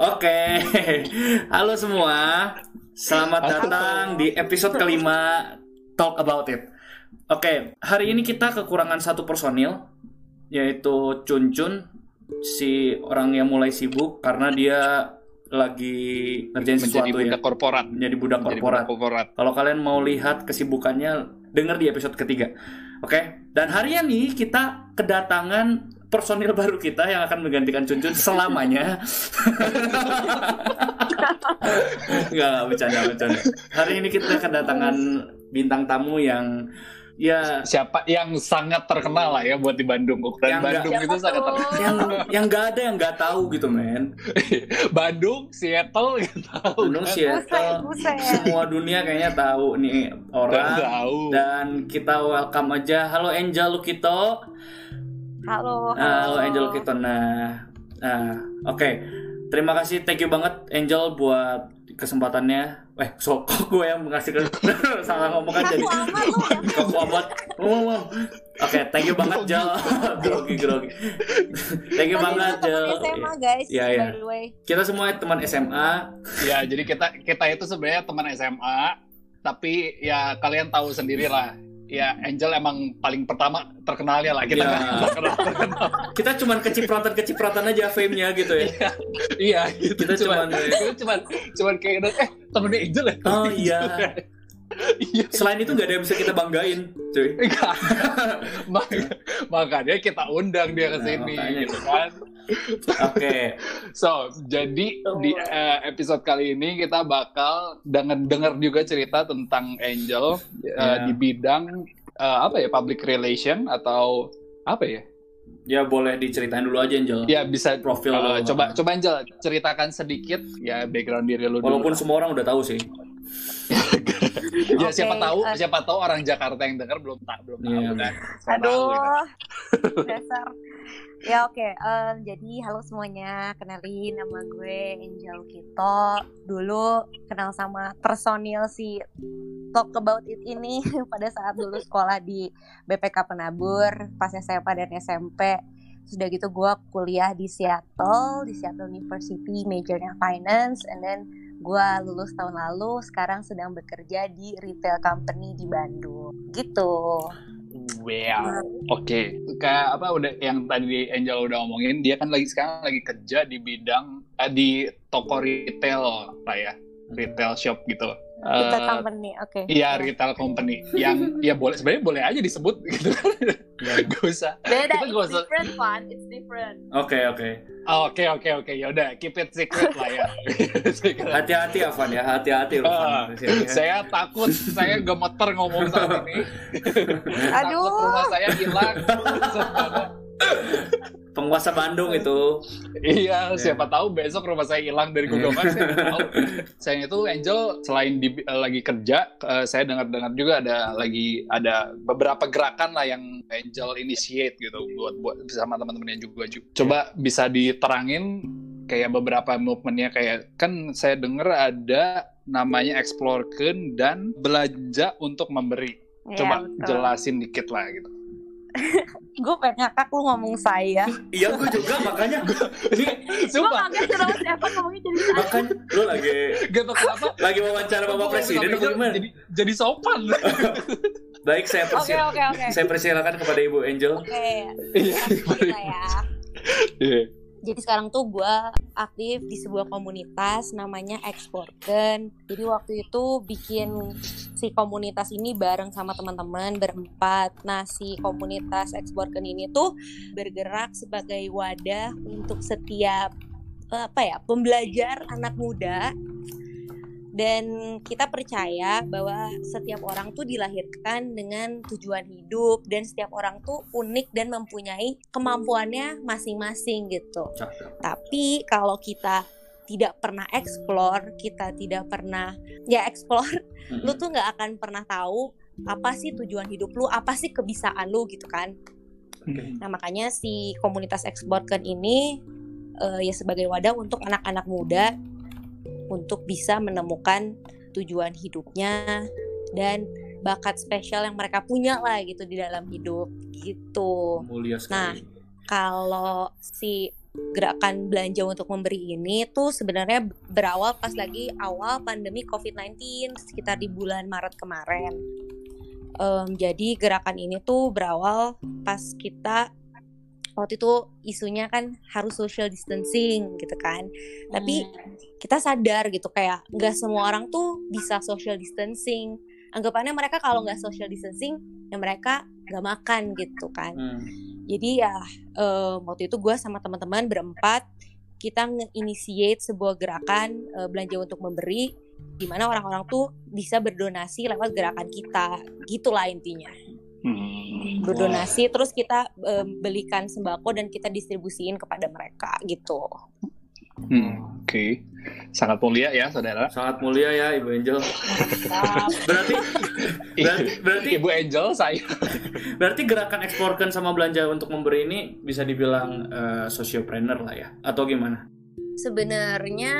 Oke, halo semua. Selamat Halo. datang di episode kelima Talk About It. Oke, hari ini kita kekurangan satu personil, yaitu Cun Cun, si orang yang mulai sibuk karena dia lagi ngerjain menjadi sesuatu ya, budak korporat. menjadi budak Menjadi korporat. budak korporat. Kalau kalian mau lihat kesibukannya, dengar di episode ketiga. Oke, dan hari ini kita kedatangan personil baru kita yang akan menggantikan Cuncun selamanya. Enggak, enggak bercanda, bercanda. Hari ini kita kedatangan bintang tamu yang ya Siapa yang sangat terkenal lah ya buat di Bandung. Ukuran Yang Bandung Siapa itu sangat terkenal. yang yang nggak ada yang nggak tahu gitu, men. Bandung, Seattle nggak tahu. Gunung kan? Seattle, buset. semua dunia kayaknya tahu nih orang. tahu. Dan kita welcome aja. Halo Angel Lukito. Halo, Halo Angel Lukito. Nah, nah, oke. Terima kasih, thank you banget Angel buat kesempatannya. Eh, so kok gue yang ngasih ke salah ngomong kan jadi. Ya. Kok amat. Ngomong. Oke, thank you banget Jel. grogi grogi. thank you Kita banget Jel. SMA guys, Iya, iya. by the way. Kita semua teman SMA. Ya, jadi kita kita itu sebenarnya teman SMA, tapi ya kalian tahu sendiri lah. Ya, Angel emang paling pertama terkenalnya lah. Kita Ya. terkenal, terkenal. Kita cuman kecipratan-kecipratan aja fame-nya gitu ya. Iya, itu Kita cuman, cuman- kita cuman cuman kayak eh temennya Angel ya. Oh iya. Iya. Selain itu nggak ada yang bisa kita banggain, cuy. Makanya kita undang dia ke Nah, sini makanya. gitu kan. Oke. So, jadi di eh, episode kali ini kita bakal dengan dengar juga cerita tentang Angel eh, Ya. di bidang eh, apa ya public relation atau apa ya? Ya boleh diceritain dulu aja Angel. Ya bisa Profil lo. coba coba Angel ceritakan sedikit ya background diri lu dulu. Walaupun semua orang udah tahu sih. ya Oke, siapa tahu eh. siapa tahu orang Jakarta yang dengar belum tak belum tahu Iya. kan. Siapa tahu, gitu. Aduh, dasar. Ya oke, em, jadi halo semuanya, kenalin nama gue Angel Kito. Dulu kenal sama personil si Talk About It ini pada saat dulu sekolah di BPK Penabur, pas SMA dan SMP. Sudah gitu gue kuliah di Seattle, di Seattle University, majornya finance, and then gue lulus tahun lalu, sekarang sedang bekerja di retail company di Bandung. Gitu. Wow. Oke, kayak apa udah yang tadi Angel udah omongin, dia kan lagi sekarang lagi kerja di bidang eh, di toko retail lah ya, retail shop gitu. Retail Eh, company, oke. Iya retail company yang ya boleh sebenarnya boleh aja disebut gitu kan, gak usah. Beda, Kita it's usah- different one, it's different. Oke oke. Oh, Oke oke oke ya udah keep it secret lah ya. Hati-hati Avan ya, hati-hati Ah, Irfan. Di sini ya. saya takut saya gemeter ngomong saat ini. Takut Aduh. rumah saya hilang. Penguasa Bandung itu. Iya, siapa tahu besok rumah saya hilang dari Google Maps. saya nggak tahu. Saya itu Angel selain di, eh, lagi kerja, eh, saya dengar-dengar juga ada lagi ada beberapa gerakan lah yang Angel initiate gitu buat buat sama teman-temannya juga. Ju- Coba bisa diterangin kayak beberapa movementnya kayak kan saya dengar ada namanya exploreken dan belanja untuk memberi. Coba jelasin dikit lah gitu. Gue pengen ngakak lu ngomong saya. Iya gue juga makanya. Gue Sumpah, kaget terus, Evan ngomongnya jadi saya. makanya lu lagi gak tau kenapa. lagi wawancara Bapak Presiden apa gimana? jadi jadi sopan. Baik saya persil oke. saya persilakan kepada Ibu Angel. Oke, Iya. kita ya. Jadi sekarang tuh gue aktif di sebuah komunitas namanya Exporken. Jadi waktu itu bikin si komunitas ini bareng sama teman-teman berempat. Nah si komunitas Exporken ini tuh bergerak sebagai wadah untuk setiap eh, apa ya pembelajar anak muda. Dan kita percaya bahwa setiap orang tuh dilahirkan dengan tujuan hidup dan setiap orang tuh unik dan mempunyai kemampuannya masing-masing gitu. Cakep. Tapi kalau kita tidak pernah explore, kita tidak pernah ya explore, lu tuh nggak akan pernah tahu apa sih tujuan hidup lu, apa sih kebisaan lu gitu kan. Oke. Nah makanya si komunitas Exportkan ini eh, ya sebagai wadah untuk anak-anak muda untuk bisa menemukan tujuan hidupnya dan bakat spesial yang mereka punya lah gitu di dalam hidup gitu. Mulia sekali. Kalau si gerakan belanja untuk memberi ini tuh sebenarnya berawal pas lagi awal pandemi COVID-19 sekitar di bulan Maret kemarin. Um, jadi gerakan ini tuh berawal pas kita waktu itu isunya kan harus social distancing gitu kan. Tapi kita sadar gitu kayak nggak semua orang tuh bisa social distancing. Anggapannya mereka kalau nggak social distancing ya mereka nggak makan gitu kan. Hmm. Jadi ya um, waktu itu gue sama teman-teman berempat kita nge-initiate sebuah gerakan uh, belanja untuk memberi di mana orang-orang tuh bisa berdonasi lewat gerakan kita gitulah intinya Hmm. berdonasi terus kita um, belikan sembako dan kita distribusiin kepada mereka gitu Hmm, Oke, sangat mulia ya saudara. Sangat mulia ya Ibu Angel. Berarti berarti berarti, Ibu Angel saya. berarti gerakan eksporkan sama belanja untuk memberi ini bisa dibilang eh, sociopreneur lah ya atau gimana? sebenarnya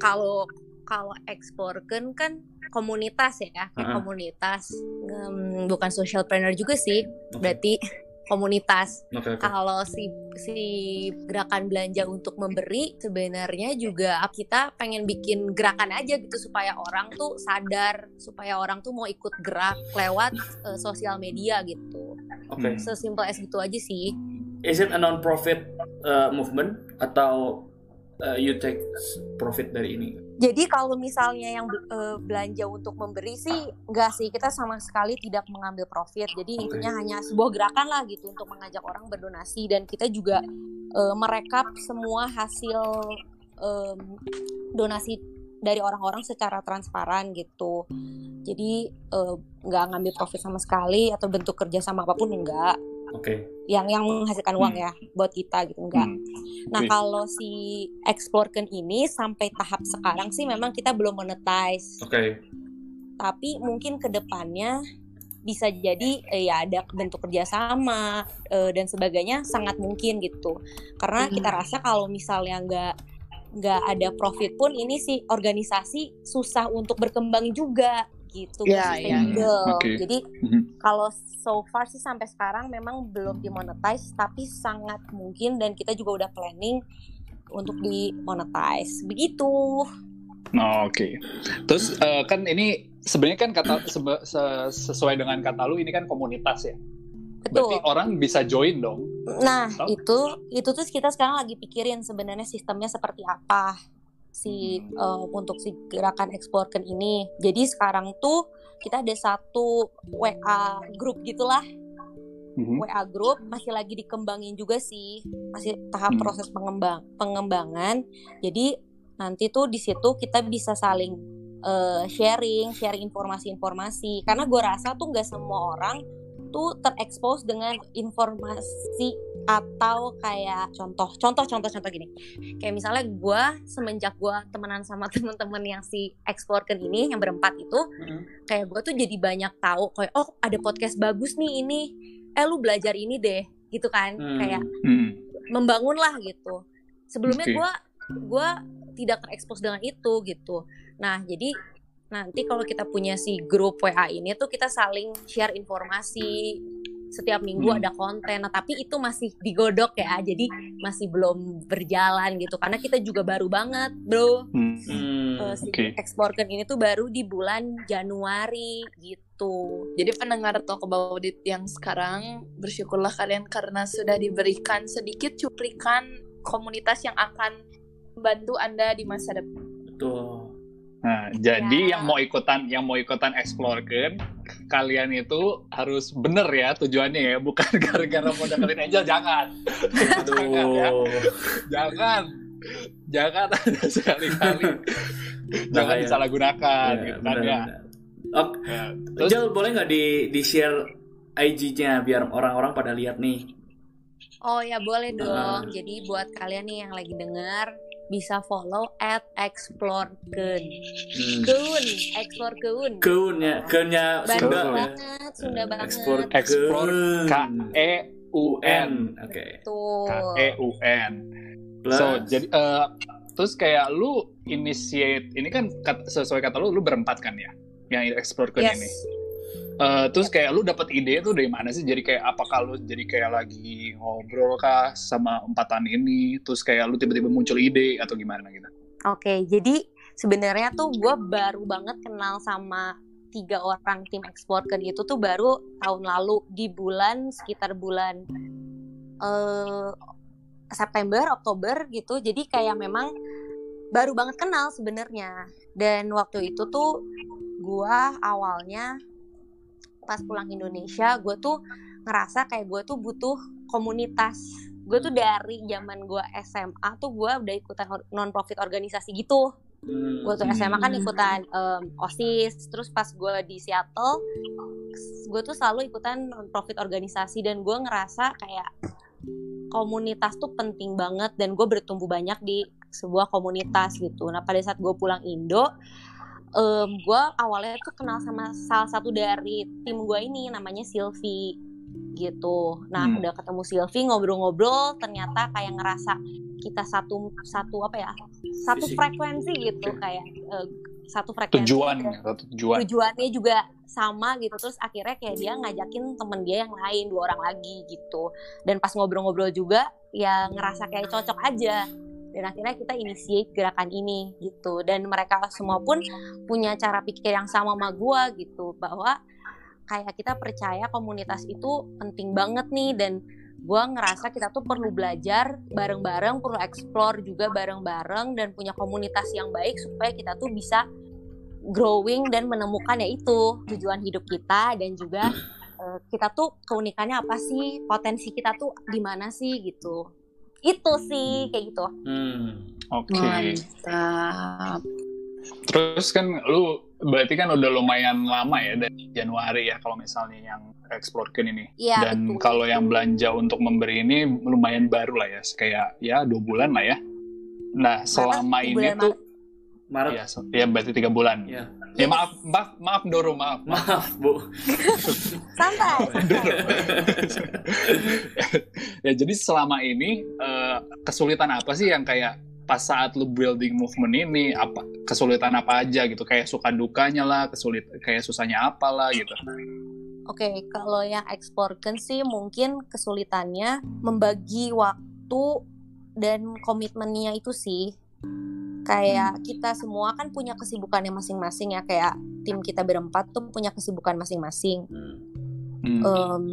kalau kalau exporken kan komunitas ya kayak Ha-ha. komunitas Em, bukan social planner juga sih Oke. berarti komunitas Oke oke. kalau si si gerakan belanja untuk memberi sebenarnya juga kita pengen bikin gerakan aja gitu supaya orang tuh sadar supaya orang tuh mau ikut gerak lewat eh, sosial media gitu Oke. Hmm. sesimpel as gitu aja sih Is it a non-profit uh, movement atau uh, you take profit dari ini? Jadi kalau misalnya yang eh, belanja untuk memberi sih enggak sih kita sama sekali tidak mengambil profit. Jadi intinya hanya sebuah gerakan lah gitu untuk mengajak orang berdonasi dan kita juga eh, merekap semua hasil em, donasi dari orang-orang secara transparan gitu. Jadi eh, nggak ngambil profit sama sekali atau bentuk kerjasama apa pun enggak. Oke. Yang yang menghasilkan uang Hmm. ya buat kita gitu enggak. Hmm. Nah, Wih. kalau si Explorken ini sampai tahap sekarang sih memang kita belum monetize. Oke. Tapi mungkin ke depannya bisa jadi eh, ya ada bentuk kerjasama eh, dan sebagainya sangat mungkin gitu. Karena kita rasa kalau misalnya nggak nggak ada profit pun ini sih organisasi susah untuk berkembang juga gitu. Ya. sustainable. Oke. Jadi Mhm. kalau so far sih sampai sekarang memang belum dimonetize tapi sangat mungkin dan kita juga udah planning untuk dimonetize begitu Oh, Oke. Terus eh, kan ini sebenarnya kan kata sebe- se- sesuai dengan kata lu ini kan komunitas ya. Berarti betul orang bisa join dong. nah Oh. itu itu tuh kita sekarang lagi pikirin sebenarnya sistemnya seperti apa si eh, untuk si gerakan exporken ini. Jadi sekarang tuh kita ada satu WA grup gitulah. Mhm. WA group masih lagi dikembangin juga sih. Masih tahap Hmm. proses pengembang pengembangan. Jadi nanti tuh di situ kita bisa saling eh, sharing sharing informasi-informasi. Karena gue rasa tuh nggak semua orang tuh terekspos dengan informasi atau kayak contoh contoh contoh contoh gini kayak misalnya gue semenjak gue temenan sama temen-temen yang si exporken ini yang berempat itu Mhm. kayak gue tuh jadi banyak tahu kayak oh ada podcast bagus nih ini eh lu belajar ini deh gitu kan Hmm. kayak Hmm. membangun lah gitu sebelumnya Oke. gue gua tidak terekspos dengan itu gitu nah jadi nanti kalau kita punya si grup WA ini tuh kita saling share informasi setiap minggu Hmm. ada konten nah tapi itu masih digodok ya jadi masih belum berjalan gitu karena kita juga baru banget bro Hmm. Hmm. Eh, si Oke. Exporken ini tuh baru di bulan Januari gitu Jadi pendengar Talk About It yang sekarang bersyukurlah kalian karena sudah diberikan sedikit cuplikan komunitas yang akan membantu Anda di masa depan. Betul. Nah, jadi Ya. yang mau ikutan yang mau ikutan explore kan kalian itu harus bener ya tujuannya ya, bukan gara-gara mau deketin Angel jangan. Jangan ya. Aduh. Jangan. Jangan ada sekali-kali. Jangan Bahaya. disalahgunakan Iya, gitu kan benar, ya. Oke. Ya, Terus Jel, boleh nggak di di share IG-nya biar orang-orang pada lihat nih? Oh ya boleh dong. Ah. Jadi buat kalian nih yang lagi dengar bisa follow at exploreken. Hmm. Keun, explorkeun. Keunnya, keunnya Bagus Sunda ya. banget, Sunda banget. Ekspor Ekspor keun. K E U N. Oke. Tuh. K E U N. So jadi eh, terus kayak lu initiate ini kan sesuai kata lu lu berempat kan ya yang explore ke Yes. ini. Eh, terus kayak lu dapat ide tuh dari mana sih? Jadi kayak apakah lu jadi kayak lagi ngobrol kah sama empatan ini? Terus kayak lu tiba-tiba muncul ide atau gimana gitu? Oke, jadi sebenarnya tuh gue baru banget kenal sama tiga orang tim exporter itu tuh baru tahun lalu di bulan sekitar bulan eh September, Oktober gitu. Jadi kayak memang baru banget kenal sebenarnya. Dan waktu itu tuh gue awalnya pas pulang Indonesia, gue tuh ngerasa kayak gue tuh butuh komunitas. Gue tuh dari zaman gue SMA tuh gue udah ikutan non profit organisasi gitu. Hmm. Gue tuh SMA kan ikutan em, OSIS, terus pas gue di Seattle, gue tuh selalu ikutan non profit organisasi dan gue ngerasa kayak komunitas tuh penting banget dan gue bertumbuh banyak di sebuah komunitas gitu. Nah pada saat gue pulang Indo, em, gue awalnya tuh kenal sama salah satu dari tim gue ini namanya Silvi gitu. Nah Hmm. udah ketemu Silvi ngobrol-ngobrol, ternyata kayak ngerasa kita satu satu apa ya satu Visi. frekuensi gitu Oke. kayak eh, satu frekuensi Tujuan, dan satu tujuan. tujuannya juga sama gitu terus akhirnya kayak dia ngajakin temen dia yang lain dua orang lagi gitu dan pas ngobrol-ngobrol juga ya ngerasa kayak cocok aja dan akhirnya kita initiate gerakan ini gitu. Dan mereka semua pun punya cara pikir yang sama sama gua gitu. Bahwa kayak kita percaya komunitas itu penting banget nih dan gua ngerasa kita tuh perlu belajar bareng-bareng perlu explore juga bareng-bareng dan punya komunitas yang baik supaya kita tuh bisa growing dan menemukan ya itu tujuan hidup kita dan juga eh, kita tuh keunikannya apa sih? Potensi kita tuh di mana sih gitu itu sih kayak gitu Hmm. Oke. Mantap. Terus kan lu berarti kan udah lumayan lama ya dari Januari ya kalau misalnya yang explore ini. Iya Dan kalau yang belanja untuk memberi ini lumayan baru lah ya, kayak ya dua bulan lah ya. Nah selama di ini bulan tuh, Maret. Ya, se- ya berarti tiga bulan. Ya. Ya maaf, maaf, maaf Doro, maaf. Maaf, Bu. santai ya jadi selama ini eh, kesulitan apa sih yang kayak pas saat lu building movement ini apa kesulitan apa aja gitu kayak suka dukanya lah kesulit kayak susahnya apa lah gitu Oke, kalau yang exportkan sih mungkin kesulitannya membagi waktu dan komitmennya itu sih. Kayak kita semua kan punya kesibukannya masing-masing ya, kayak tim kita berempat tuh punya kesibukan masing-masing. Hmm. Hmm. Em,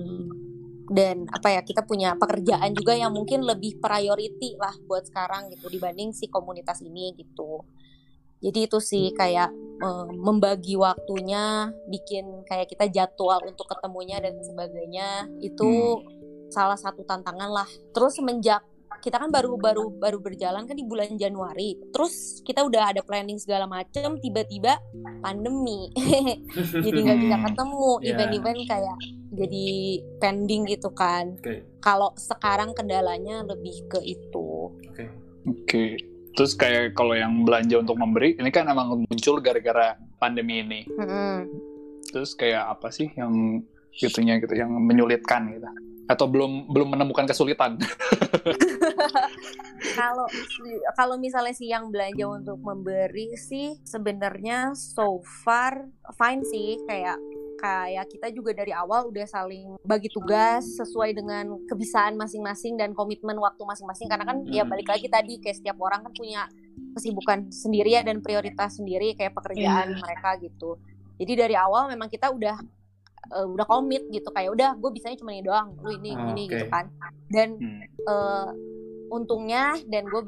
dan apa ya, kita punya pekerjaan juga yang mungkin lebih priority lah buat sekarang gitu dibanding si komunitas ini gitu. Jadi itu sih kayak eh, membagi waktunya, bikin kayak kita jadwal untuk ketemunya dan sebagainya itu salah satu tantangan lah. Terus semenjak kita kan baru baru baru berjalan kan di bulan Januari. Terus kita udah ada planning segala macem, tiba-tiba pandemi. jadi nggak bisa Hmm. ketemu Ya. event-event kayak jadi pending gitu kan. Oke. Kalau sekarang kendalanya lebih ke itu. Oke. oke terus kayak kalau yang belanja untuk memberi ini kan emang muncul gara-gara pandemi ini Mm-mm. terus kayak apa sih yang gitunya gitu yang menyulitkan gitu. Atau belum belum menemukan kesulitan. Kalau kalau misalnya sih yang belanja untuk memberi sih sebenarnya so far fine sih. Kayak kayak kita juga dari awal udah saling bagi tugas sesuai dengan kebiasaan masing-masing dan komitmen waktu masing-masing. Karena kan ya Hmm. balik lagi tadi kayak setiap orang kan punya kesibukan sendiri ya dan prioritas sendiri kayak pekerjaan Iya. mereka gitu. Jadi dari awal memang kita udah eh, udah komit gitu kayak udah gue bisanya cuma ini doang lu ini Oh, ini oke. gitu kan dan Hmm. eh, untungnya dan gue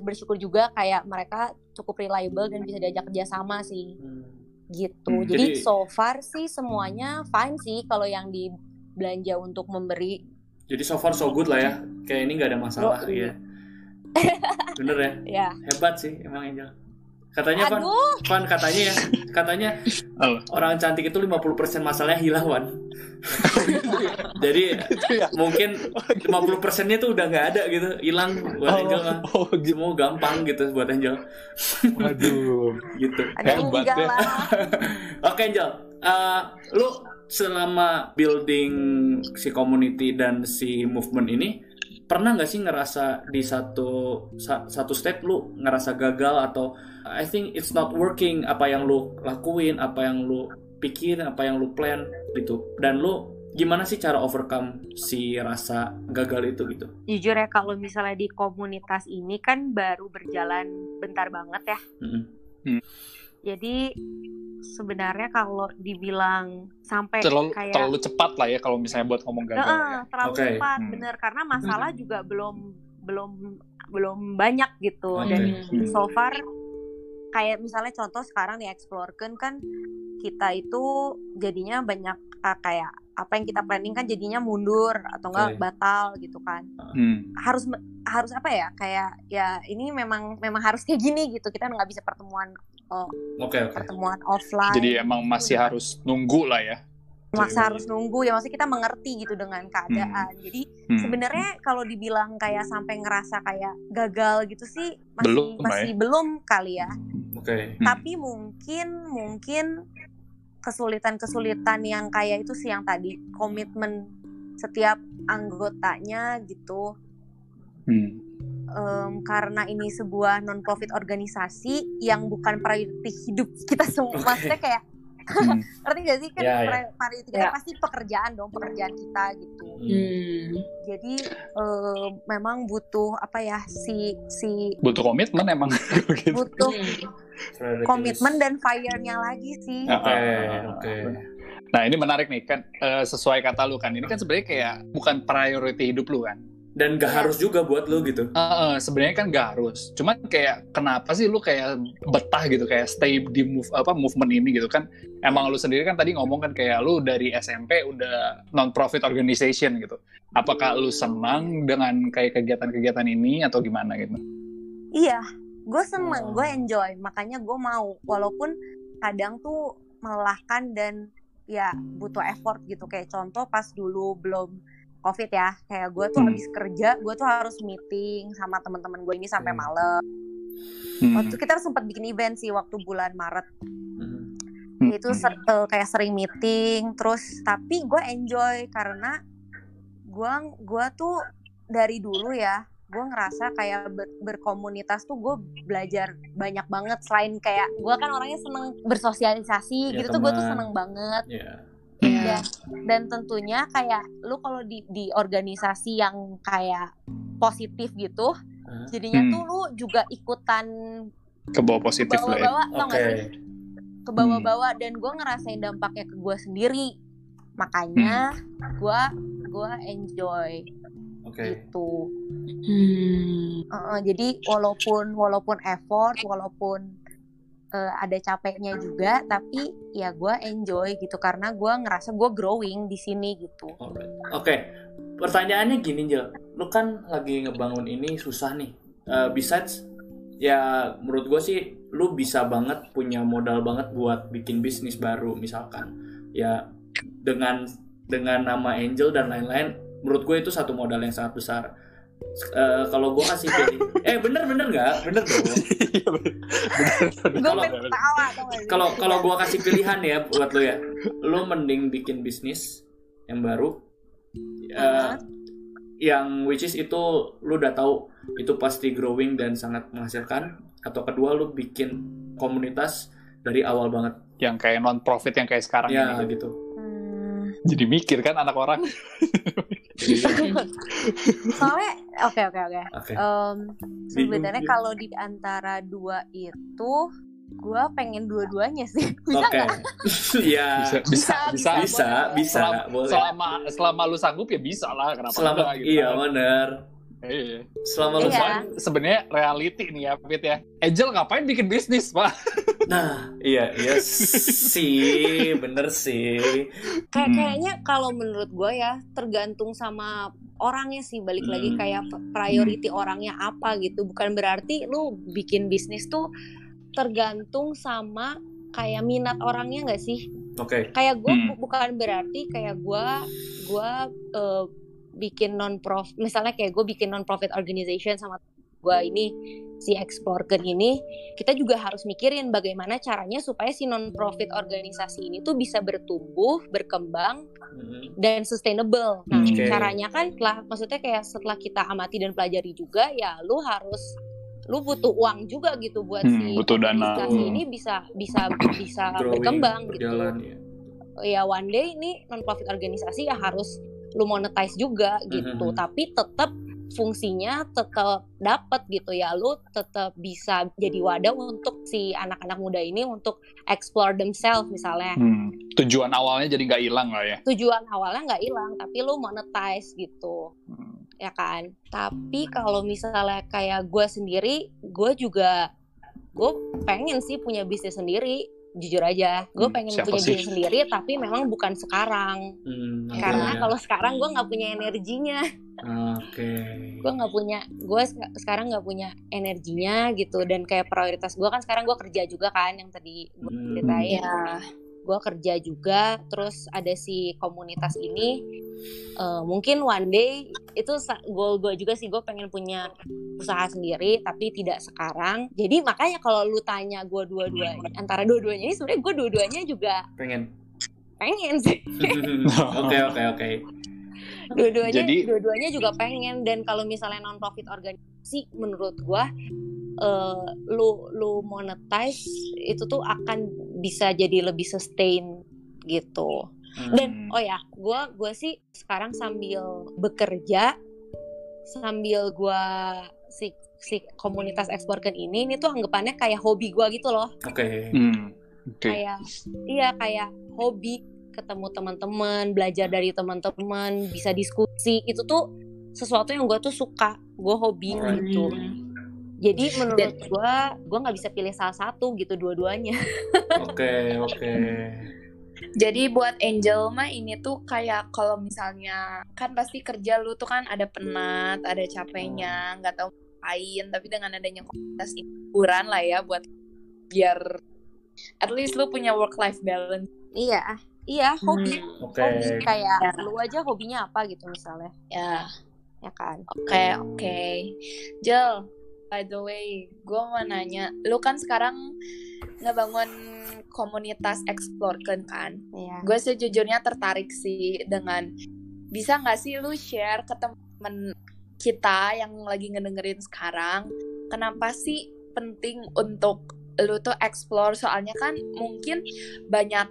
bersyukur juga kayak mereka cukup reliable dan bisa diajak kerjasama sih Hmm. gitu Hmm, jadi, jadi- so far sih semuanya fine sih kalau yang di belanja untuk memberi Jadi so far so good lah ya. Kayak ini nggak ada masalah Yoi. ya. Bener ya. ya Hebat sih emang Angel. Katanya Van, aduh Van katanya ya, katanya Oh. orang cantik itu 50% masalahnya hilang, Wan. Jadi ya. mungkin 50 persennya tuh udah nggak ada gitu, hilang buat Angel mah. oh, gitu. Semua gampang gitu buat Angel, Waduh. gitu. Hebat ya. Oke Angel, Eh, lu selama building si community dan si movement ini pernah nggak sih ngerasa di satu sa- satu step lu ngerasa gagal atau I think it's not working apa yang lu lakuin, apa yang lu pikirin, apa yang lu plan gitu dan lu gimana sih cara overcome si rasa gagal itu gitu Jujur ya kalau misalnya di komunitas ini kan baru berjalan bentar banget ya. Mm-mm. Jadi sebenarnya kalau dibilang sampai terlalu kayak terlalu cepat lah ya kalau misalnya buat ngomong gagal Heeh, ya. terlalu Oke. cepat Hmm. bener karena masalah juga belum belum belum banyak gitu Oke. dan Hmm. so far kayak misalnya contoh sekarang di Exploreken kan kita itu jadinya banyak ah, kayak apa yang kita planning kan jadinya mundur atau enggak Oke. batal gitu kan Hmm. harus harus apa ya kayak ya ini memang memang harus kayak gini gitu kita nggak bisa pertemuan oke oke. pertemuan offline. Jadi emang masih harus nunggu lah ya. maksa harus nunggu ya maksudnya kita mengerti gitu dengan keadaan. Jadi Hmm. sebenarnya kalau dibilang kayak sampai ngerasa kayak gagal gitu sih masih Belum masih belum kali ya. Oke. Hmm. tapi mungkin mungkin kesulitan-kesulitan yang kayak itu sih yang tadi komitmen setiap anggotanya gitu. Hmm. Em, karena ini sebuah non profit organisasi yang bukan priority hidup kita semua Oke. maksudnya kayak Hmm. ngerti gak sih kan ya. pri- priority kita Ya. pasti pekerjaan dong pekerjaan kita gitu Hmm. jadi eh, memang butuh apa ya si si Butuh komitmen emang. gitu. butuh komitmen dan fire-nya lagi sih Ah, oke ah, oke Nah ini menarik nih kan eh, sesuai kata lu kan ini kan sebenarnya kayak bukan priority hidup lu kan. Dan gak Iya. harus juga buat lu gitu Eh, eh, sebenarnya kan gak harus. Cuman kayak kenapa sih lu kayak betah gitu kayak stay di move apa movement ini gitu kan? Emang lu sendiri kan tadi ngomong kan kayak lu dari SMP udah non profit organization gitu. Apakah lu senang dengan kayak kegiatan-kegiatan ini atau gimana gitu? iya gue seneng Oh. gue enjoy makanya gue mau walaupun kadang tuh melelahkan dan ya butuh effort gitu kayak contoh pas dulu belum covid ya kayak gue tuh Hmm. habis kerja gue tuh harus meeting sama teman-teman gue ini sampai Hmm. malam Hmm. waktu kita sempat bikin event sih waktu bulan Maret. Hmm. itu ser- kayak sering meeting terus tapi gue enjoy karena gue gua tuh dari dulu ya gue ngerasa kayak ber- berkomunitas tuh gue belajar banyak banget selain kayak gue kan orangnya seneng bersosialisasi Ya, gitu tuh gue tuh teman. seneng banget ya ya dan tentunya kayak lu kalau di di organisasi yang kayak positif gitu jadinya Hmm. tuh lu juga ikutan Ke bawah positif lah ya. sih? Ke bawah-bawah dan gue ngerasain dampaknya ke gue sendiri. Makanya gue gue enjoy. Oke. Gitu. Hmm. Heeh, jadi walaupun walaupun effort walaupun eh, ada capeknya juga tapi ya gue enjoy gitu karena gue ngerasa gue growing di sini gitu. Oke, pertanyaannya gini Jel, lu kan lagi ngebangun ini susah nih. Eh, besides, ya menurut gue sih lu bisa banget punya modal banget buat bikin bisnis baru misalkan. Ya dengan dengan nama Angel dan lain-lain, menurut gue itu satu modal yang sangat besar. Eh, kalau gue kasih pilih, eh bener bener nggak, bener dong. Iya, Kalau-? Kalau kalau gue kasih pilihan ya buat lu ya, lu mending bikin bisnis yang baru, Aha. yang which is itu lu udah tahu itu pasti growing dan sangat menghasilkan. Atau kedua lu bikin komunitas dari awal banget. Yang kayak non profit yang kayak sekarang ya ini. gitu. Hmm, Jadi mikir kan anak orang. Soalnya oke oke oke sebenarnya kalau di antara dua itu gue pengen dua-duanya sih bisa oke nggak ya Bisa, bisa, bisa. bisa bisa Selama, boleh selama selama lu sanggup ya bisa lah kenapa selama enggak, gitu iya kan. benar Iya. selama lu Iya. Sebenarnya reality nih ya, Fit ya. Angel ngapain bikin bisnis, Pak? Nah iya iya sih bener sih kayak Hmm. kayaknya kalau menurut gue ya tergantung sama orangnya sih balik lagi Hmm. kayak priority orangnya apa gitu bukan berarti lu bikin bisnis tuh tergantung sama kayak minat orangnya nggak sih oke kayak gue Hmm. bukan berarti kayak gue gue eh, bikin non profit misalnya kayak gue bikin non profit organization sama gue ini si Explorken ini kita juga harus mikirin bagaimana caranya supaya si non profit organisasi ini tuh bisa bertumbuh berkembang Mhm. dan sustainable nah Hmm. Oke. caranya kan setelah maksudnya kayak setelah kita amati dan pelajari juga ya lu harus lu butuh uang juga gitu buat Hmm, si butuh dana. organisasi ini bisa bisa bisa Growing, berkembang gitu berjalan ya ya one day ini non profit organisasi ya harus lu monetize juga gitu Mhm. tapi tetap fungsinya tetap dapat gitu ya lu tetap bisa jadi wadah untuk si anak-anak muda ini untuk explore themselves misalnya Hmm. Tujuan awalnya jadi nggak hilang lah ya. tujuan awalnya nggak hilang tapi lu monetize gitu Hmm. ya kan tapi kalau misalnya kayak gue sendiri gue juga gue pengen sih punya bisnis sendiri jujur aja gue Hmm, pengen punya sih? bisnis sendiri tapi memang bukan sekarang Hmm, karena ya. kalau sekarang gue nggak punya energinya Oke. gue nggak punya gue sekarang nggak punya energinya gitu dan kayak prioritas gue kan sekarang gue kerja juga kan yang tadi gue Hmm. ceritain Ya. Gue kerja juga terus ada si komunitas ini Eh, mungkin one day itu goal gue juga sih gue pengen punya usaha sendiri tapi tidak sekarang jadi makanya kalau lu tanya gue dua-duanya antara dua-duanya ini sebenarnya gue dua-duanya juga Pengen. pengen sih Oke oke oke. dua-duanya Jadi- dua-duanya juga pengen dan kalau misalnya non profit organisasi menurut gua eh, lu lu monetize itu tuh akan bisa jadi lebih sustain gitu Hmm. dan oh ya gua gua sih sekarang sambil bekerja sambil gua si si komunitas eksporkan ini ini tuh anggapannya kayak hobi gua gitu loh Oke. Hmm. Oke. kayak iya kayak hobi ketemu teman-teman belajar dari teman-teman bisa diskusi itu tuh sesuatu yang gue tuh suka gue hobi Alright. gitu Hmm. Jadi menurut gue gue nggak bisa pilih salah satu gitu dua-duanya Oke oke. Jadi buat Angel mah ini tuh kayak kalau misalnya kan pasti kerja lu tuh kan ada penat, ada capeknya, nggak tahu ngapain. Tapi dengan adanya komunitas hiburan lah ya buat biar at least lu punya work life balance. iya iya hobi Oke. hobi kayak Ya. lu aja hobinya apa gitu misalnya Ya, ya kan oke oke. Jel, by the way, gue mau nanya, lu kan sekarang ngebangun komunitas explore kan kan? iya gue sejujurnya tertarik sih dengan bisa nggak sih lu share ke temen kita yang lagi ngedengerin sekarang kenapa sih penting untuk lu tuh explore soalnya kan mungkin banyak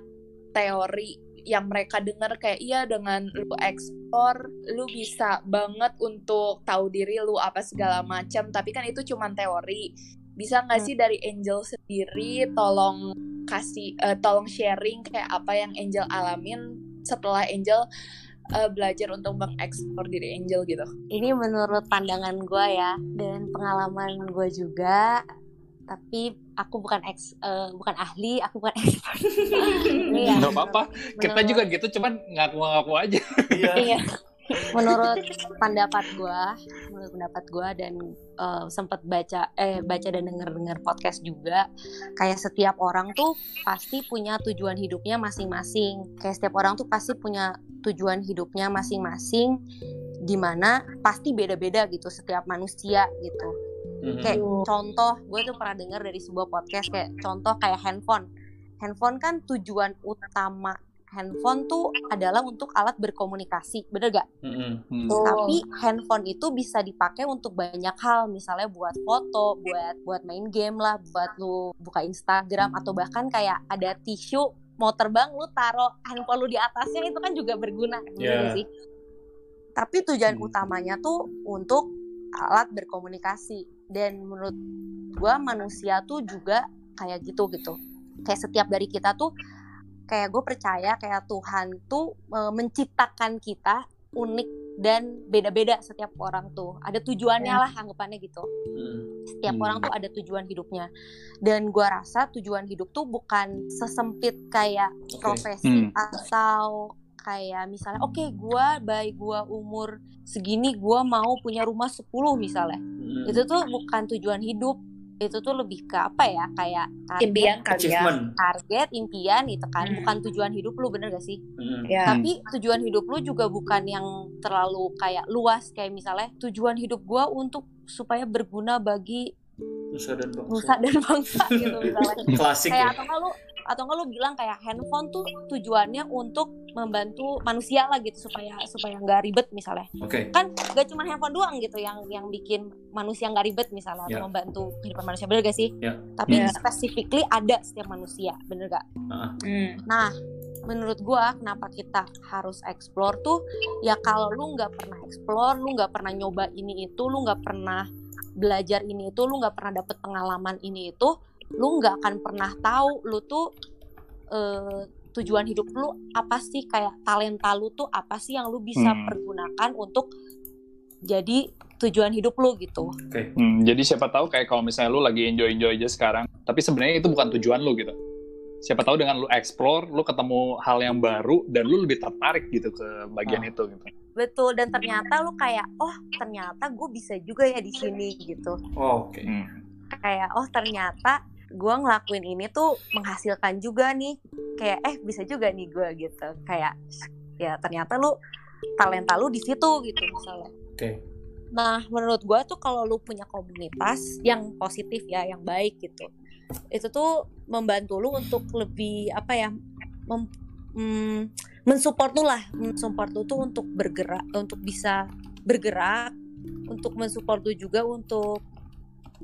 teori yang mereka denger kayak iya dengan lu explore lu bisa banget untuk tahu diri lu apa segala macam tapi kan itu cuman teori bisa nggak Hmm. sih dari Angel sendiri tolong kasih eh, tolong sharing kayak apa yang Angel alamin setelah Angel eh, belajar untuk mengeksplor diri Angel gitu. ini menurut pandangan gue ya dan pengalaman gue juga tapi aku bukan ex eh, bukan ahli aku bukan expert ini ya Nggak apa-apa. Kita menurut- juga gitu, cuman ngaku-ngaku aja. Iya. iya menurut pendapat gue menurut pendapat gue dan eh, sempat baca eh baca dan denger denger podcast juga kayak setiap orang tuh pasti punya tujuan hidupnya masing-masing kayak setiap orang tuh pasti punya tujuan hidupnya masing-masing di mana pasti beda-beda gitu setiap manusia gitu Mhm. kayak contoh gue tuh pernah dengar dari sebuah podcast kayak contoh kayak handphone handphone kan tujuan utama handphone tuh adalah untuk alat berkomunikasi bener gak? Mhm. Hmm. Oh. Tapi handphone itu bisa dipakai untuk banyak hal, misalnya buat foto, buat buat main game lah, buat lu buka Instagram atau bahkan kayak ada tisu mau terbang lu taruh handphone lu di atasnya itu kan juga berguna, Yeah. sih? Tapi tujuan Hmm. utamanya tuh untuk alat berkomunikasi dan menurut gua manusia tuh juga kayak gitu gitu. Kayak setiap dari kita tuh kayak gue percaya kayak Tuhan tuh e, menciptakan kita unik dan beda-beda setiap orang tuh ada tujuannya Ya. lah anggapannya gitu Mhm. setiap Hmm. orang tuh ada tujuan hidupnya dan gua rasa tujuan hidup tuh bukan sesempit kayak Oke. profesi Hmm. atau kayak misalnya oke gua baik gua umur segini gua mau punya rumah 10 misalnya Mhm. itu tuh bukan tujuan hidup itu tuh lebih ke apa ya kayak target, Impian kali ya. achievement. target impian itu kan Hmm. bukan tujuan hidup lu bener gak sih Mhm. Ya. tapi tujuan hidup lu juga bukan yang terlalu kayak luas kayak misalnya tujuan hidup gua untuk supaya berguna bagi Nusa dan bangsa. nusa dan bangsa gitu misalnya Klasik kayak ya. atau nggak lu atau nggak lu bilang kayak handphone tuh tujuannya untuk membantu manusia lah gitu supaya supaya nggak ribet misalnya Oke. kan gak cuma handphone doang gitu yang yang bikin manusia nggak ribet misalnya Ya. atau membantu kehidupan manusia bener gak sih Ya. tapi Ya. specifically ada setiap manusia bener gak Hmm. Nah, menurut gua kenapa kita harus explore tuh ya kalau lu nggak pernah explore lu nggak pernah nyoba ini itu lu nggak pernah belajar ini itu lu nggak pernah dapet pengalaman ini itu lu nggak akan pernah tahu lu tuh eh, tujuan hidup lu apa sih kayak talenta lu tuh apa sih yang lu bisa Hmm. pergunakan untuk jadi tujuan hidup lu gitu Oke. Hmm, jadi siapa tahu kayak kalau misalnya lu lagi enjoy-enjoy aja sekarang, tapi sebenarnya itu bukan tujuan lu gitu. Siapa tahu dengan lu explore, lu ketemu hal yang baru dan lu lebih tertarik gitu ke bagian Ah. itu gitu. betul dan ternyata lu kayak oh ternyata gue bisa juga ya di sini gitu Oh, Oke. Hmm. kayak oh ternyata gue ngelakuin ini tuh menghasilkan juga nih. Kayak eh bisa juga nih gue gitu. Kayak ya ternyata lu talenta lu di situ gitu misalnya. Oke. nah menurut gue tuh kalau lu punya komunitas yang positif ya yang baik gitu itu tuh membantu lu untuk lebih apa ya mem, mm, mensupport lu lah. Mensupport lu tuh untuk bergerak untuk bisa bergerak untuk mensupport lu juga untuk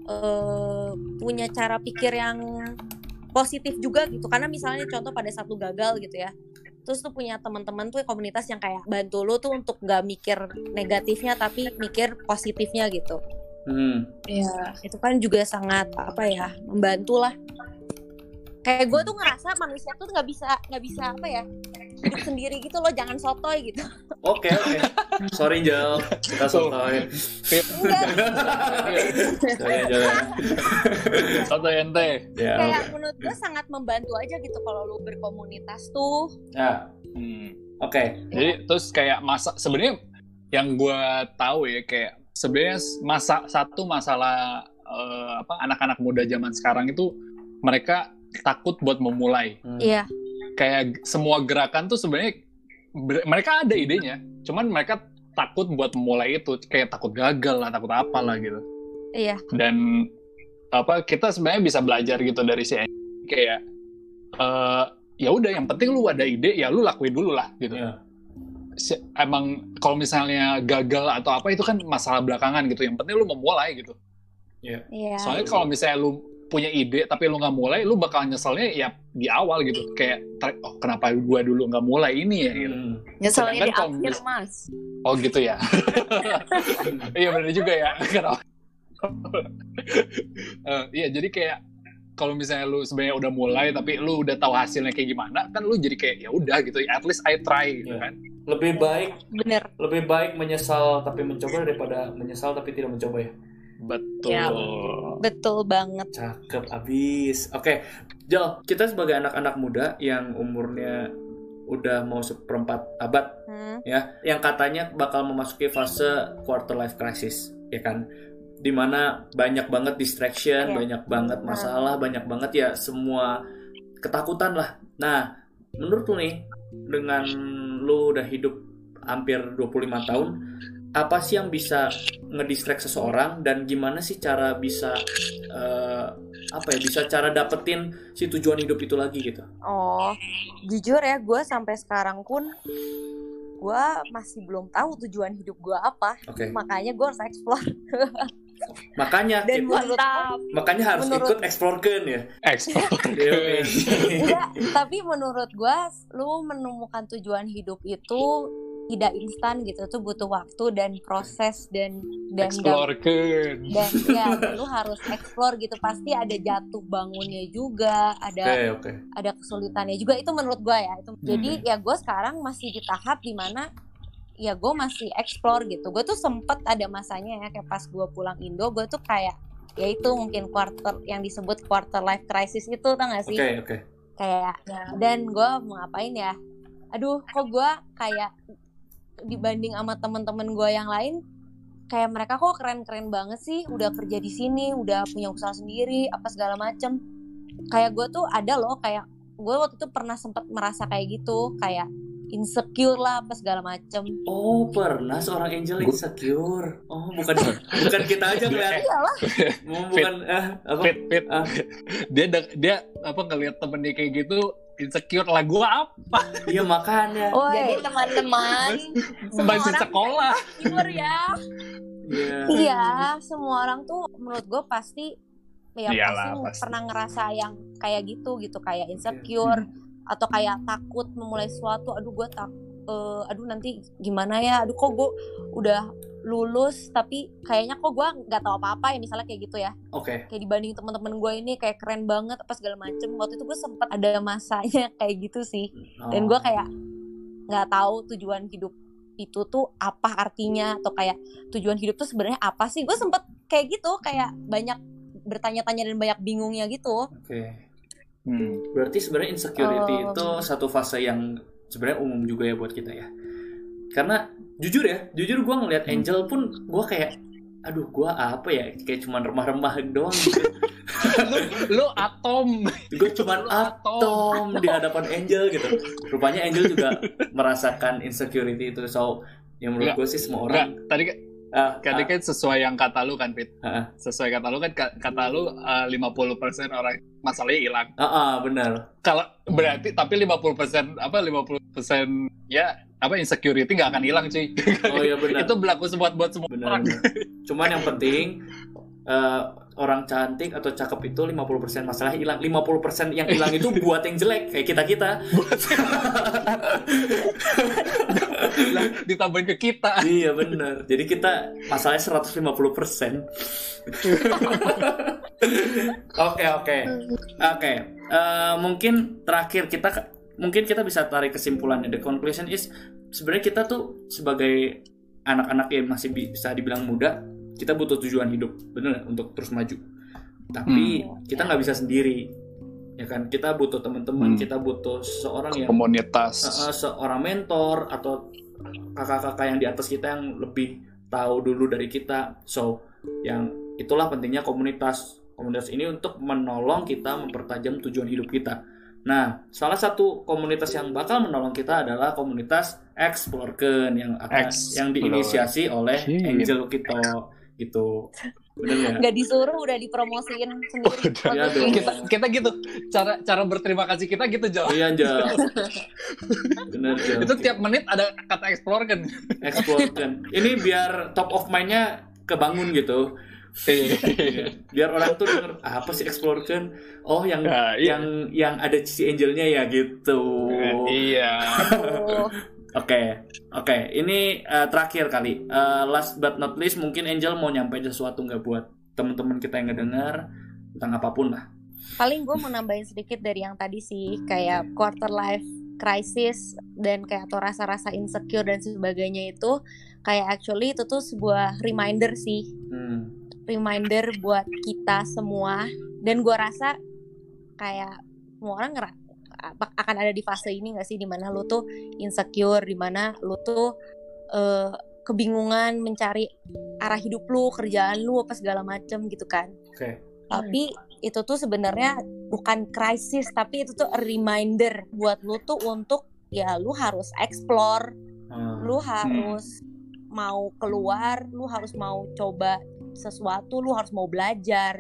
eh, punya cara pikir yang positif juga gitu karena misalnya contoh pada satu gagal gitu ya terus tuh punya teman-teman tuh komunitas yang kayak bantu lu tuh untuk nggak mikir negatifnya tapi mikir positifnya gitu Hmm. Iya. itu kan juga sangat apa ya membantu lah kayak gue tuh ngerasa manusia tuh nggak bisa nggak bisa apa ya hidup sendiri gitu loh jangan sotoy gitu Oke, oke. Sorry, Jel. Kita sotoy. enggak Sorry, Jel. Soto ente. Ya, kayak menurut gue sangat membantu aja gitu kalau lu berkomunitas tuh Ya, Hmm. oke. Jadi terus kayak masa sebenarnya yang gue tahu ya kayak sebenarnya masa satu masalah eh, apa anak-anak muda zaman sekarang itu mereka takut buat memulai. Hmm. iya Kayak semua gerakan tuh sebenarnya mereka ada idenya, cuman mereka takut buat memulai itu kayak takut gagal lah, takut apa lah gitu. iya Dan apa kita sebenarnya bisa belajar gitu dari si kayak eh, ya udah yang penting lu ada ide ya lu lakuin dulu lah gitu Ya. si- emang kalau misalnya gagal atau apa itu kan masalah belakangan gitu. Yang penting lu memulai gitu. iya Soalnya kalau misalnya lu punya ide tapi lu nggak mulai, lu bakal nyeselnya ya di awal gitu. Kayak oh kenapa gua dulu nggak mulai ini ya gitu. Hmm. Nyeselnya di akhir, Mas. Oh gitu ya. iya benar juga ya. Kenapa? Eh, iya jadi kayak kalau misalnya lu sebenarnya udah mulai tapi lu udah tahu hasilnya kayak gimana, kan lu jadi kayak ya udah gitu. At least I try gitu Iya. kan. Lebih baik bener lebih baik menyesal tapi mencoba daripada menyesal tapi tidak mencoba ya. Betul. Ya. betul banget Cakep abis. Oke, Jel, kita sebagai anak-anak muda yang umurnya udah mau seperempat abad Hmm, ya, yang katanya bakal memasuki fase quarter life crisis, ya kan? Di mana banyak banget distraction, Iya. banyak banget masalah, banyak banget ya semua ketakutan lah. Nah, menurut lu nih, dengan lu udah hidup hampir 25 tahun, apa sih yang bisa ngedistract seseorang dan gimana sih cara bisa eh, apa ya bisa cara dapetin si tujuan hidup itu lagi gitu? Oh jujur ya gue sampai sekarang pun gue masih belum tahu tujuan hidup gue apa. Oke. Makanya gue harus explore. Makanya dan Mantap. makanya harus menurut- ikut explore ya. Ekspor. Iya, tapi menurut gua lu menemukan tujuan hidup itu tidak instan gitu tuh butuh waktu dan proses dan dan Explore ke. dan ya lu harus explore gitu. Pasti ada jatuh bangunnya juga ada oke ada kesulitannya juga. Itu menurut gua ya itu. Jadi ya gue sekarang masih di tahap di mana ya gue masih explore gitu. Gue tuh sempet ada masanya ya kayak pas gue pulang Indo gue tuh kayak ya itu mungkin quarter yang disebut quarter life crisis itu tau gak sih? Oke oke. Kayak dan gue mau ngapain ya? Aduh kok gue kayak dibanding sama temen-temen gue yang lain kayak mereka kok keren-keren banget sih udah kerja di sini udah punya usaha sendiri apa segala macem. Kayak gue tuh ada loh kayak gue waktu itu pernah sempet merasa kayak gitu kayak insecure lah apa segala macem. Oh pernah seorang angel insecure. Oh bukan bukan kita aja ngeliat iyalah Oh, bukan eh, apa? Fit, fit. Ah. Dia dia apa ngelihat temen dia kayak gitu insecure lah gua apa? Iya makanya. Woi, Jadi teman-teman, masih sekolah. insecure ya. iya. Iya semua orang tuh menurut gue pasti ya Iyalah, pasti, pasti. pernah ngerasa yang kayak gitu gitu. Kayak insecure atau kayak takut memulai sesuatu. Aduh gue tak eh, aduh nanti gimana ya? Aduh kok gue udah lulus tapi kayaknya kok gue nggak tahu apa-apa ya misalnya kayak gitu ya Oke. kayak dibanding teman-teman gue ini kayak keren banget apa segala macem waktu itu gue sempat ada masanya kayak gitu sih dan gue kayak nggak tahu tujuan hidup itu tuh apa artinya atau kayak tujuan hidup tuh sebenarnya apa sih gue sempet kayak gitu kayak banyak bertanya-tanya dan banyak bingungnya gitu Oke. Hmm. Berarti sebenarnya insecurity Um. itu satu fase yang sebenarnya umum juga ya buat kita ya. Karena jujur ya, jujur gue ngeliat Angel pun gue kayak, aduh gue apa ya, kayak cuman remah-remah doang gitu. Lu atom. gue cuman Lu atom. atom di hadapan Angel gitu. Rupanya Angel juga merasakan insecurity itu. So, yang menurut gue sih semua orang. Enggak, tadi kan Ah, tadi ah, kan sesuai yang kata lu kan, Pit. ah. Sesuai kata lu kan ka- kata lu uh, 50% orang masalahnya hilang. Ah, ah, benar. Kalau berarti tapi 50% apa 50% ya apa insecurity nggak akan hilang cuy. Oh iya benar. Itu berlaku buat buat semua benar, orang. benar. Cuman yang penting eh, orang cantik atau cakep itu 50% masalah hilang. 50% yang hilang itu buat yang jelek kayak kita-kita. Lah, ditambahin ke kita. iya benar. Jadi kita masalahnya 150%. Oke, oke. Oke. Eh, mungkin terakhir kita mungkin kita bisa tarik kesimpulannya. The conclusion is sebenarnya kita tuh sebagai anak-anak yang masih bi- bisa dibilang muda, kita butuh tujuan hidup, bener nggak? untuk terus maju. Tapi kita nggak bisa sendiri, ya kan? Kita butuh teman-teman, Hmm. kita butuh seseorang yang Komunitas. uh, seorang mentor atau kakak-kakak yang di atas kita yang lebih tahu dulu dari kita. So, yang itulah pentingnya komunitas. Komunitas ini untuk menolong kita mempertajam tujuan hidup kita. Nah, salah satu komunitas yang bakal menolong kita adalah komunitas Explorken yang akan Explore. yang diinisiasi oleh Shit. Angel kita gitu. Bener ya? nggak disuruh udah dipromosiin sendiri Udah. Iya Waktu dong. itu. kita kita gitu cara cara berterima kasih kita gitu Jo Iya. Bener, Angel. itu tiap menit ada kata explore kan Explorken. Ini biar top of mind-nya kebangun gitu. Biar orang tuh denger "Ah, apa sih explore kan oh yang Nah, iya. yang yang ada si angelnya ya gitu. Iya. Oh, oke oke. Ini eh, terakhir kali. Eh, last but not least mungkin Angel mau nyampein sesuatu nggak buat teman-teman kita yang ngedengar tentang apa pun lah. Paling gue mau nambahin sedikit dari yang tadi sih kayak quarter life crisis dan kayak atau rasa-rasa insecure dan sebagainya itu kayak actually itu tuh sebuah reminder sih. Hmm. Reminder buat kita semua. Dan gue rasa kayak semua orang ngera- apa- akan ada di fase ini gak sih? Di mana lu tuh insecure di mana lu tuh eh, kebingungan mencari arah hidup lu kerjaan lu apa segala macem gitu kan. Oke. Tapi itu tuh sebenarnya bukan krisis tapi itu tuh a reminder buat lu tuh untuk ya lu harus explore. Hmm. lu harus mau keluar lu harus mau coba sesuatu lu harus mau belajar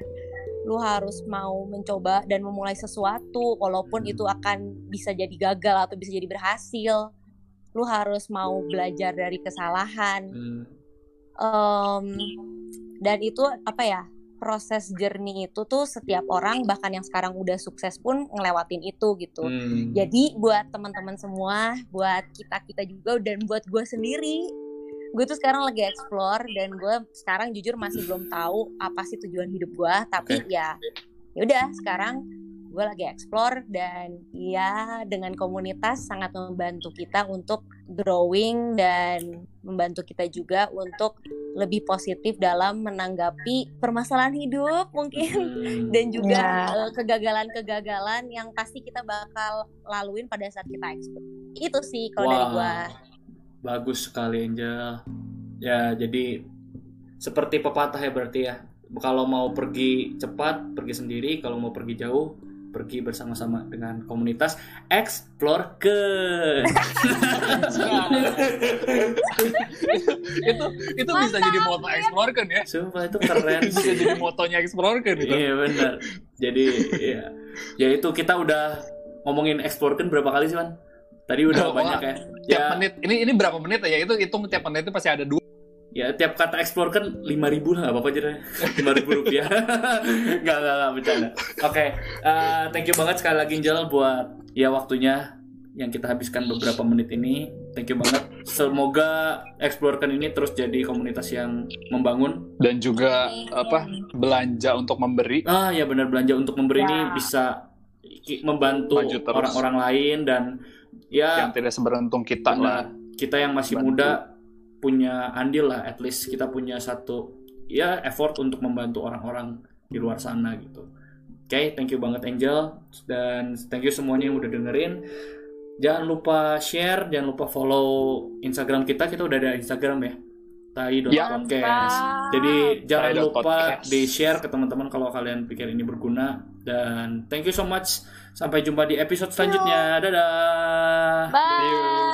lu harus mau mencoba dan memulai sesuatu walaupun itu akan bisa jadi gagal atau bisa jadi berhasil. Lu harus mau belajar dari kesalahan. Hmm. Em, dan itu apa ya proses journey itu tuh setiap orang bahkan yang sekarang udah sukses pun ngelewatin itu gitu. Hmm. jadi buat teman-teman semua, buat kita kita juga dan buat gue sendiri, gue tuh sekarang lagi explore dan gue sekarang jujur masih belum tahu apa sih tujuan hidup gue. Tapi ya, ya udah sekarang gue lagi explore dan ya dengan komunitas sangat membantu kita untuk growing dan membantu kita juga untuk lebih positif dalam menanggapi permasalahan hidup mungkin Hmm. dan juga Ya. eh, kegagalan-kegagalan yang pasti kita bakal laluin pada saat kita ekspor. Itu sih kalau dari Wah, gua. Bagus sekali Angel. Ya, jadi seperti pepatah ya berarti ya. Kalau mau pergi cepat, pergi sendiri. Kalau mau pergi jauh, pergi bersama-sama dengan komunitas Explore ke. itu itu bisa jadi moto explore kan ya Sumpah itu keren bisa sih. jadi motonya explore kan gitu Iya benar. Jadi ya, ya itu kita udah ngomongin Explore kan berapa kali sih, Man? Tadi udah Oh, banyak ya. tiap Ya, menit ini ini berapa menit ya itu hitung tiap menit itu pasti ada dua ya tiap kata explore kan lima ribu lah, nggak apa-apa aja deh. Lima ribu rupiah. Gak, gak, gak, bercanda. Oke, eh, thank you banget sekali lagi Angel buat ya waktunya yang kita habiskan beberapa menit ini. Thank you banget. Semoga Explore-kan ini terus jadi komunitas yang membangun. Dan juga apa belanja untuk memberi. Ah ya benar belanja untuk memberi Ya. ini bisa membantu orang-orang lain dan ya yang tidak seberuntung kita benar. lah. kita yang masih Bantu. muda punya andil lah at least kita punya satu ya effort untuk membantu orang-orang di luar sana gitu. Oke, thank you banget Angel dan thank you semuanya yang udah dengerin. Jangan lupa share, jangan lupa follow Instagram kita. Kita udah ada Instagram ya. Tai.podcast. Mantap. Jadi jangan lupa di share ke teman-teman kalau kalian pikir ini berguna dan thank you so much. Sampai jumpa di episode selanjutnya. Dadah. Bye.